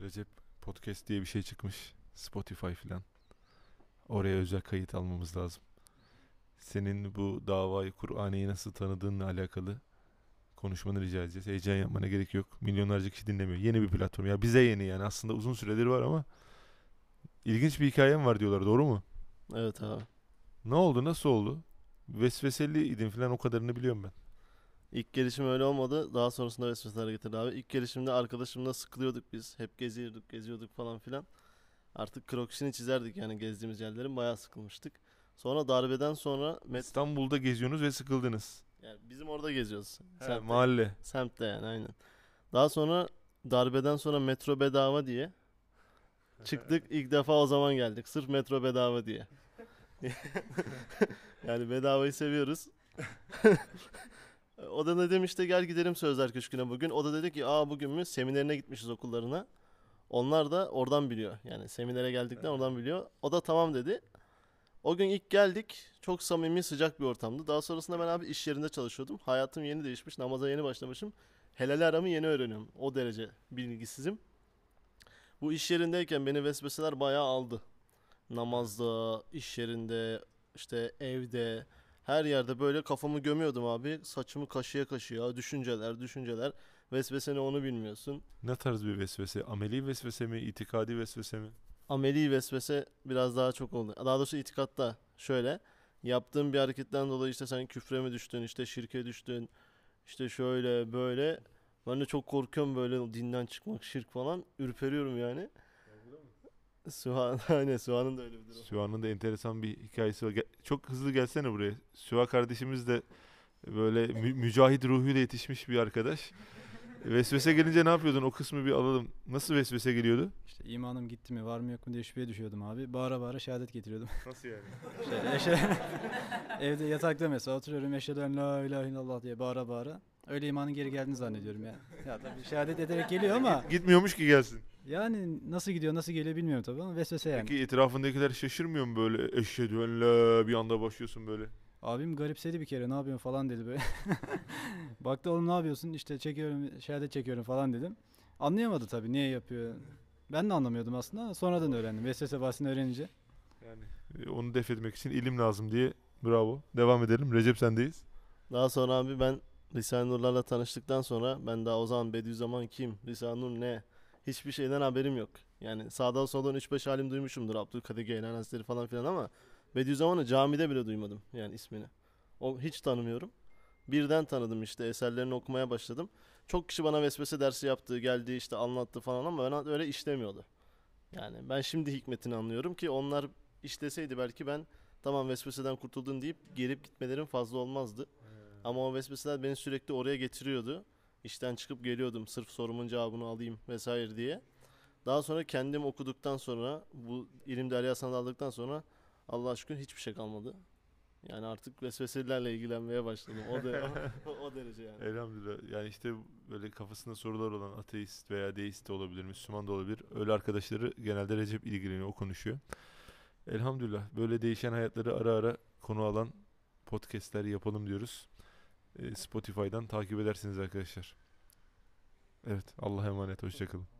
Recep Podcast diye bir şey çıkmış. Spotify filan. Oraya özel kayıt almamız lazım. Senin bu davayı Kur'an'ı nasıl tanıdığınla alakalı konuşmanı rica edeceğiz. Heyecan yapmana gerek yok. Milyonlarca kişi dinlemiyor. Yeni bir platform. Ya bize yeni yani. Aslında uzun süredir var ama ilginç bir hikayem var diyorlar. Doğru mu? Evet abi. Ne oldu? Nasıl oldu? Vesveseli idin filan o kadarını biliyorum ben. İlk gelişim öyle olmadı. Daha sonrasında vesveseler getirdi abi. İlk gelişimde arkadaşımla sıkılıyorduk biz. Hep geziyorduk, geziyorduk falan filan. Artık krokisini çizerdik yani gezdiğimiz yerlerin. Bayağı sıkılmıştık. Sonra darbeden sonra met İstanbul'da geziyorsunuz ve sıkıldınız. yani bizim orada geziyoruz. He, Semtte. mahalle. Semtte yani aynen. Daha sonra darbeden sonra metro bedava diye çıktık. İlk defa o zaman geldik. Sırf metro bedava diye. yani bedavayı seviyoruz. o da ne demişti gel gidelim Sözler Köşkü'ne bugün. O da dedi ki aa bugün mü seminerine gitmişiz okullarına. Onlar da oradan biliyor. Yani seminere geldikten oradan biliyor. O da tamam dedi. O gün ilk geldik. Çok samimi sıcak bir ortamdı. Daha sonrasında ben abi iş yerinde çalışıyordum. Hayatım yeni değişmiş. Namaza yeni başlamışım. Helal aramı yeni öğreniyorum. O derece bilgisizim. Bu iş yerindeyken beni vesveseler bayağı aldı. Namazda, iş yerinde, işte evde, her yerde böyle kafamı gömüyordum abi. Saçımı kaşıya kaşıya, düşünceler, düşünceler. Vesvese ne onu bilmiyorsun. Ne tarz bir vesvese? Ameli vesvese mi? itikadi vesvese mi? Ameli vesvese biraz daha çok oldu. Daha doğrusu itikatta şöyle. Yaptığın bir hareketten dolayı işte sen küfre mi düştün, işte şirke düştün, işte şöyle böyle. Ben de çok korkuyorum böyle dinden çıkmak, şirk falan. Ürperiyorum yani. Sühan, aynen Sühan'ın da öyle bir durum. Süha'nın da enteresan bir hikayesi var. Gel- çok hızlı gelsene buraya. Süha kardeşimiz de böyle mü- mücahit ruhuyla yetişmiş bir arkadaş. Vesvese gelince ne yapıyordun? O kısmı bir alalım. Nasıl vesvese geliyordu? İşte imanım gitti mi var mı yok mu diye şüpheye düşüyordum abi. Bağıra bağıra şehadet getiriyordum. Nasıl yani? İşte eşe- evde yatakta mesela oturuyorum eşhedü en la ilahe illallah diye bağıra bağıra. Öyle imanın geri geldiğini zannediyorum ya. Ya tabii şehadet ederek geliyor ama Gitmiyormuş ki gelsin. yani nasıl gidiyor nasıl geliyor bilmiyorum tabii ama vesvese yani. Peki etrafındakiler şaşırmıyor mu böyle? Eşhedü en la bir anda başlıyorsun böyle. Abim garipsedi bir kere ne yapıyorsun falan dedi böyle. Baktı oğlum ne yapıyorsun işte çekiyorum şehadet çekiyorum falan dedim. Anlayamadı tabii niye yapıyor. Ben de anlamıyordum aslında sonradan öğrendim. Vesvese bahsini öğrenince. Yani e, onu def etmek için ilim lazım diye. Bravo. Devam edelim. Recep sendeyiz. Daha sonra abi ben Risale-i Nur'larla tanıştıktan sonra ben daha o zaman Bediüzzaman kim, Risale-i Nur ne hiçbir şeyden haberim yok. Yani sağdan soldan 3-5 halim duymuşumdur Abdülkadir Geylan Hazretleri falan filan ama Bediüzzaman'ı camide bile duymadım yani ismini. O hiç tanımıyorum. Birden tanıdım işte eserlerini okumaya başladım. Çok kişi bana vesvese dersi yaptı, geldi işte anlattı falan ama ben öyle işlemiyordu. Yani ben şimdi hikmetini anlıyorum ki onlar işleseydi belki ben tamam vesveseden kurtuldun deyip gelip gitmelerim fazla olmazdı. Ama o vesveseler beni sürekli oraya getiriyordu. İşten çıkıp geliyordum sırf sorumun cevabını alayım vesaire diye. Daha sonra kendim okuduktan sonra bu ilim derya sanat aldıktan sonra Allah şükür hiçbir şey kalmadı. Yani artık vesveselerle ilgilenmeye başladım. O, o, o derece yani. Elhamdülillah. Yani işte böyle kafasında sorular olan ateist veya deist de olabilir, Müslüman da olabilir. Öyle arkadaşları genelde Recep ilgileniyor, o konuşuyor. Elhamdülillah. Böyle değişen hayatları ara ara konu alan podcastler yapalım diyoruz. Ee, Spotify'dan takip edersiniz arkadaşlar. Evet. Allah'a emanet. Hoşçakalın.